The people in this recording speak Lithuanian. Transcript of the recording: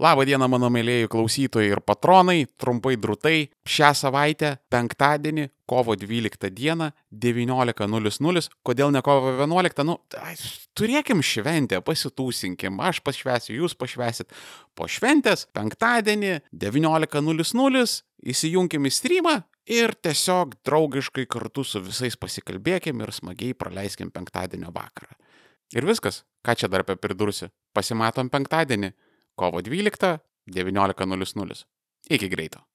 Labą dieną, mano mėlyjei klausytojai ir patronai, trumpai drūtai. Šią savaitę, penktadienį, kovo 12 dieną, 19.00. Kodėl ne kovo 11? Nu, ai, turėkim šventę, pasitūsinkim, aš pašvesiu, jūs pašvesit. Po šventės, penktadienį, 19.00, įsijunkim į streamą ir tiesiog draugiškai kartu su visais pasikalbėkim ir smagiai praleiskim penktadienio vakarą. Ir viskas, ką čia dar apie pridursi. Pasimatom penktadienį kovo 12 19.00. Iki greito.